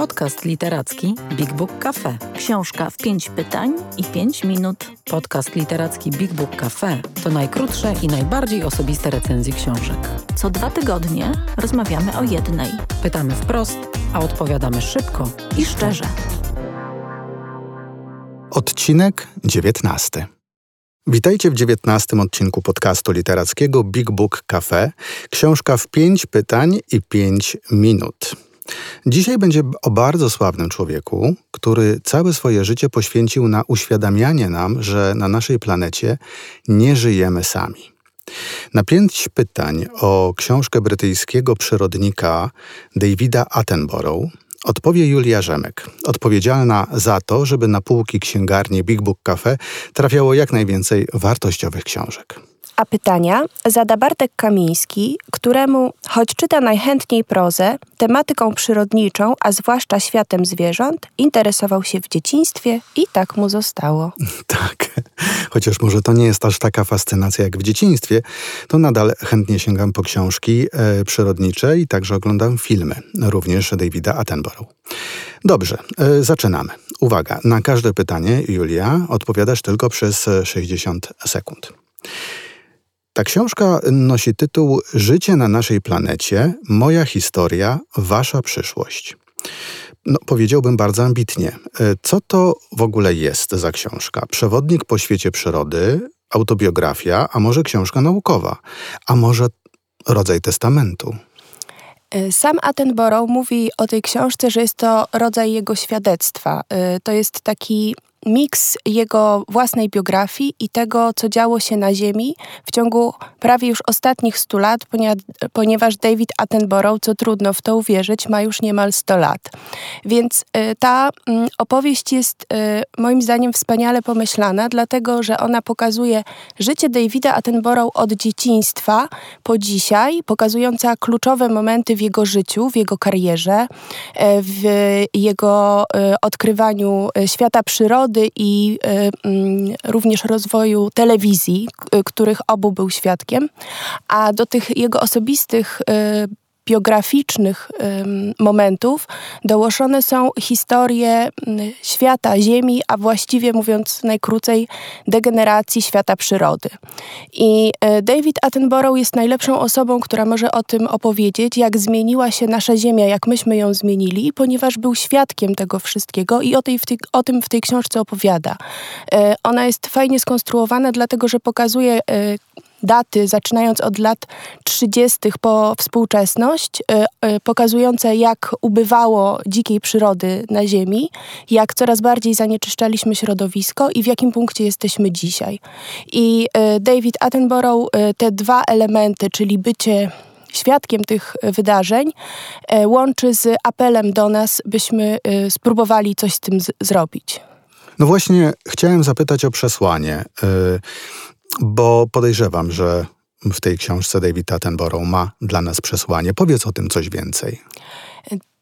Podcast literacki Big Book Cafe. Książka w pięć pytań i pięć minut. Podcast literacki Big Book Cafe to najkrótsze i najbardziej osobiste recenzje książek. Co dwa tygodnie rozmawiamy o jednej. Pytamy wprost, a odpowiadamy szybko i szczerze. Odcinek 19. Witajcie w dziewiętnastym odcinku podcastu literackiego Big Book Cafe. Książka w pięć pytań i pięć minut. Dzisiaj będzie o bardzo sławnym człowieku, który całe swoje życie poświęcił na uświadamianie nam, że na naszej planecie nie żyjemy sami. Na pięć pytań o książkę brytyjskiego przyrodnika Davida Attenborough odpowie Julia Rzemek, odpowiedzialna za to, żeby na półki księgarni Big Book Cafe trafiało jak najwięcej wartościowych książek a pytania zada Bartek Kamiński, któremu, choć czyta najchętniej prozę, tematyką przyrodniczą, a zwłaszcza światem zwierząt, interesował się w dzieciństwie i tak mu zostało. Tak, chociaż może to nie jest aż taka fascynacja jak w dzieciństwie, to nadal chętnie sięgam po książki e, przyrodnicze i także oglądam filmy, również Davida Attenborough. Dobrze, e, zaczynamy. Uwaga, na każde pytanie, Julia, odpowiadasz tylko przez 60 sekund. Ta książka nosi tytuł Życie na naszej planecie Moja historia, Wasza przyszłość. No, powiedziałbym bardzo ambitnie. E, co to w ogóle jest za książka? Przewodnik po świecie przyrody, autobiografia, a może książka naukowa, a może rodzaj testamentu? E, sam Attenborough mówi o tej książce, że jest to rodzaj jego świadectwa. E, to jest taki miks jego własnej biografii i tego, co działo się na Ziemi w ciągu prawie już ostatnich 100 lat, ponieważ David Attenborough, co trudno w to uwierzyć, ma już niemal 100 lat. Więc y, ta mm, opowieść jest y, moim zdaniem wspaniale pomyślana, dlatego że ona pokazuje życie Davida Attenborough od dzieciństwa po dzisiaj, pokazująca kluczowe momenty w jego życiu, w jego karierze, y, w jego odkrywaniu świata przyrody, i y, mm, również rozwoju telewizji, których obu był świadkiem, a do tych jego osobistych y, biograficznych momentów dołożone są historie świata Ziemi, a właściwie mówiąc najkrócej, degeneracji świata przyrody. I e, David Attenborough jest najlepszą osobą, która może o tym opowiedzieć, jak zmieniła się nasza Ziemia, jak myśmy ją zmienili, ponieważ był świadkiem tego wszystkiego i o, tej, o tym w tej książce opowiada. E, ona jest fajnie skonstruowana, dlatego że pokazuje e, daty, zaczynając od lat 30. po współczesność, y, y, pokazujące jak ubywało dzikiej przyrody na Ziemi, jak coraz bardziej zanieczyszczaliśmy środowisko i w jakim punkcie jesteśmy dzisiaj. I y, David Attenborough te dwa elementy, czyli bycie świadkiem tych wydarzeń, łączy z apelem do nas, byśmy spróbowali coś z tym zrobić. No właśnie, chciałem zapytać o przesłanie bo podejrzewam, że w tej książce David Attenborough ma dla nas przesłanie. Powiedz o tym coś więcej.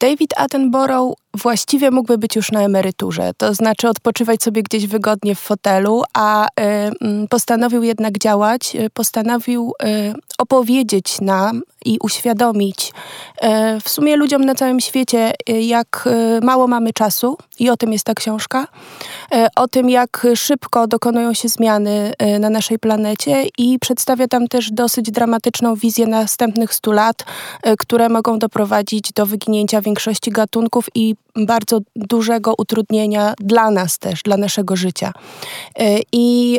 David Attenborough właściwie mógłby być już na emeryturze, to znaczy odpoczywać sobie gdzieś wygodnie w fotelu, a y, postanowił jednak działać, y, postanowił y, opowiedzieć nam i uświadomić w sumie ludziom na całym świecie, jak mało mamy czasu i o tym jest ta książka, o tym jak szybko dokonują się zmiany na naszej planecie i przedstawia tam też dosyć dramatyczną wizję następnych stu lat, które mogą doprowadzić do wyginięcia większości gatunków i bardzo dużego utrudnienia dla nas też, dla naszego życia. E, I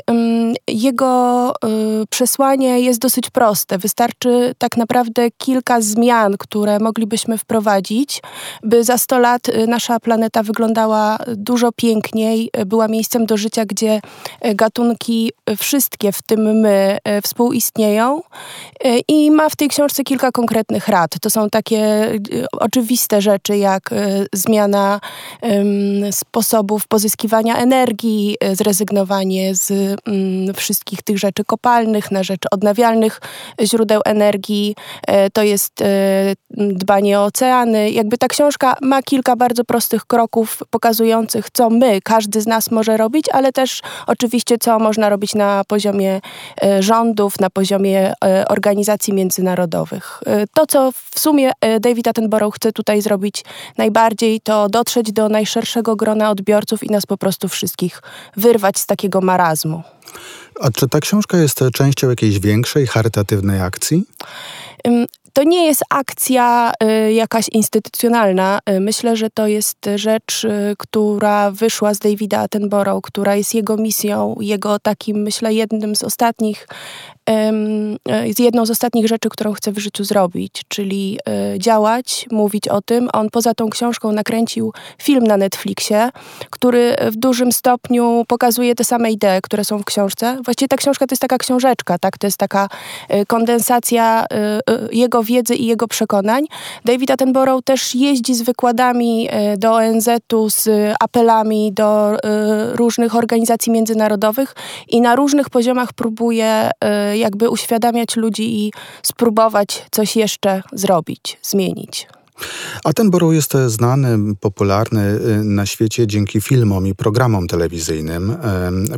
jego e, przesłanie jest dosyć proste. Wystarczy tak naprawdę kilka zmian, które moglibyśmy wprowadzić, by za 100 lat e, nasza planeta wyglądała dużo piękniej, była miejscem do życia, gdzie gatunki wszystkie, w tym my, współistnieją. I ma w tej książce kilka konkretnych rad. To są takie oczywiste rzeczy, jak zmiana zmiana sposobów pozyskiwania energii, e, zrezygnowanie z um, wszystkich tych rzeczy kopalnych na rzecz odnawialnych źródeł energii. E, to jest dbanie o oceany. Jakby ta książka ma kilka bardzo prostych kroków pokazujących, co my, każdy z nas może robić, ale też oczywiście, co można robić na poziomie rządów, na poziomie organizacji międzynarodowych. To, co w sumie David Attenborough chce tutaj zrobić najbardziej, to dotrzeć do najszerszego grona odbiorców i nas po prostu wszystkich wyrwać z takiego marazmu. A czy ta książka jest częścią jakiejś większej, charytatywnej akcji? To nie jest akcja y, jakaś instytucjonalna. Y, myślę, że to jest rzecz, y, która wyszła z Davida Attenborough, która jest jego misją, jego takim, myślę, jednym z ostatnich jest jedną z ostatnich rzeczy, którą chcę w życiu zrobić, czyli e, działać, mówić o tym. On poza tą książką nakręcił film na Netflixie, który w dużym stopniu pokazuje te same idee, które są w książce. Właściwie ta książka to jest taka książeczka, tak? To jest taka e, kondensacja e, jego wiedzy i jego przekonań. David Attenborough też jeździ z wykładami do ONZ-u, z apelami do różnych organizacji międzynarodowych i na różnych poziomach próbuje jakby uświadamiać ludzi i spróbować coś jeszcze zrobić, zmienić. Attenborough jest znany, popularny y, na świecie dzięki filmom i programom telewizyjnym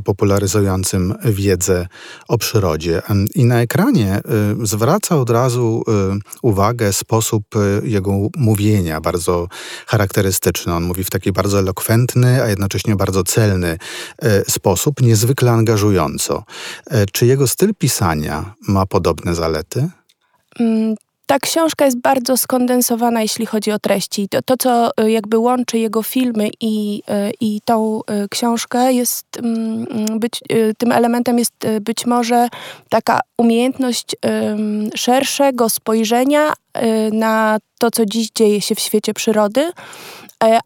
popularyzującym wiedzę o przyrodzie. I na ekranie y, zwraca od razu y, uwagę sposób jego mówienia, bardzo charakterystyczny. On mówi w taki bardzo elokwentny, a jednocześnie bardzo celny sposób, niezwykle angażująco. Czy jego styl pisania ma podobne zalety? Mm, ta książka jest bardzo skondensowana, jeśli chodzi o treści. To, to co y, jakby łączy jego filmy i, y, i tą y, książkę jest mm, być, tym elementem jest być może taka umiejętność szerszego spojrzenia na to, co dziś dzieje się w świecie przyrody,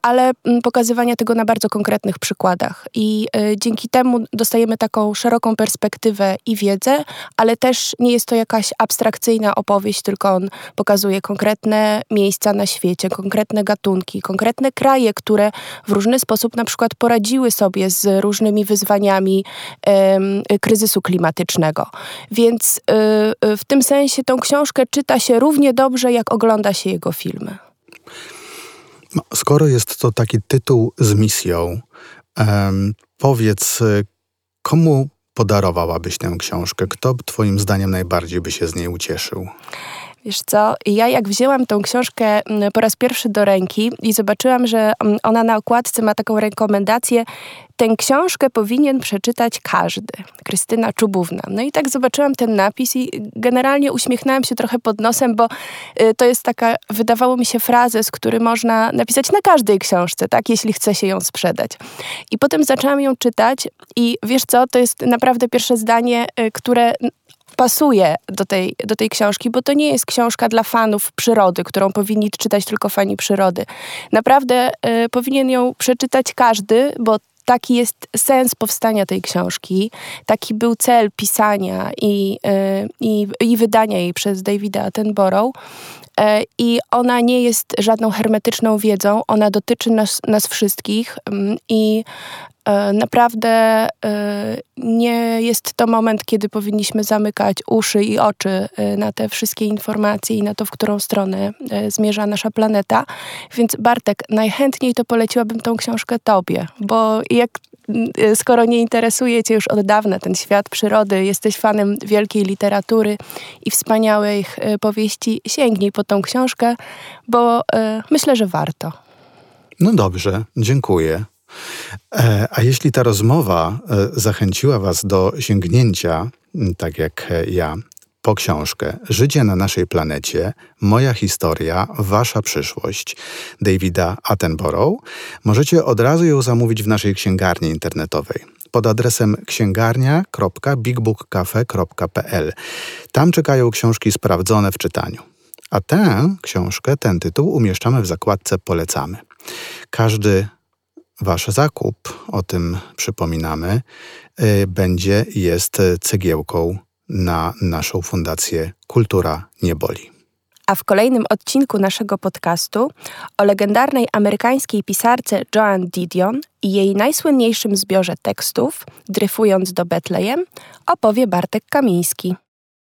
ale mm, pokazywania tego na bardzo konkretnych przykładach. I e, dzięki temu dostajemy taką szeroką perspektywę i wiedzę, ale też nie jest to jakaś abstrakcyjna opowieść, tylko on pokazuje konkretne miejsca na świecie, konkretne gatunki, konkretne kraje, które w różny sposób na przykład poradziły sobie z różnymi wyzwaniami kryzysu klimatycznego. Więc y, w tym sensie tą książkę czyta się równie dobrze, jak ogląda się jego filmy. No, skoro jest to taki tytuł z misją, powiedz, komu podarowałabyś tę książkę? Kto Twoim zdaniem najbardziej by się z niej ucieszył? Wiesz co, ja jak wzięłam tą książkę mm, po raz pierwszy do ręki i zobaczyłam, że mm, ona na okładce ma taką rekomendację, tę książkę powinien przeczytać każdy. Krystyna Czubówna. No i tak zobaczyłam ten napis i generalnie uśmiechnęłam się trochę pod nosem, bo y, to jest taka, wydawało mi się, frazes, który można napisać na każdej książce, tak, jeśli chce się ją sprzedać. I potem zaczęłam ją czytać i wiesz co, to jest naprawdę pierwsze zdanie, y, które pasuje do tej, do tej książki, bo to nie jest książka dla fanów przyrody, którą powinni czytać tylko fani przyrody. Naprawdę y, powinien ją przeczytać każdy, bo taki jest sens powstania tej książki, taki był cel pisania i, y, i, i wydania jej przez Davida Attenborough. Y, I ona nie jest żadną hermetyczną wiedzą, ona dotyczy nas, nas wszystkich mm, i E, naprawdę e, nie jest to moment, kiedy powinniśmy zamykać uszy i oczy e, na te wszystkie informacje i na to, w którą stronę zmierza nasza planeta. Więc Bartek, najchętniej to poleciłabym tą książkę tobie, bo jak skoro nie interesuje cię już od dawna ten świat przyrody, jesteś fanem wielkiej literatury i wspaniałych powieści, sięgnij po tą książkę, bo myślę, że warto. No dobrze, dziękuję. E, a jeśli ta rozmowa e, zachęciła Was do sięgnięcia, tak jak e, ja, po książkę Życie na naszej planecie, moja historia, wasza przyszłość Davida Attenborough, możecie od razu ją zamówić w naszej księgarni internetowej pod adresem księgarnia.bigbookcafe.pl. Tam czekają książki sprawdzone w czytaniu. A tę książkę, ten tytuł umieszczamy w zakładce Polecamy. Każdy Wasz zakup, o tym przypominamy, y, będzie, jest cegiełką na naszą fundację Kultura Nie Boli. A w kolejnym odcinku naszego podcastu o legendarnej amerykańskiej pisarce Joan Didion i jej najsłynniejszym zbiorze tekstów, Dryfując do Betlejem, opowie Bartek Kamiński.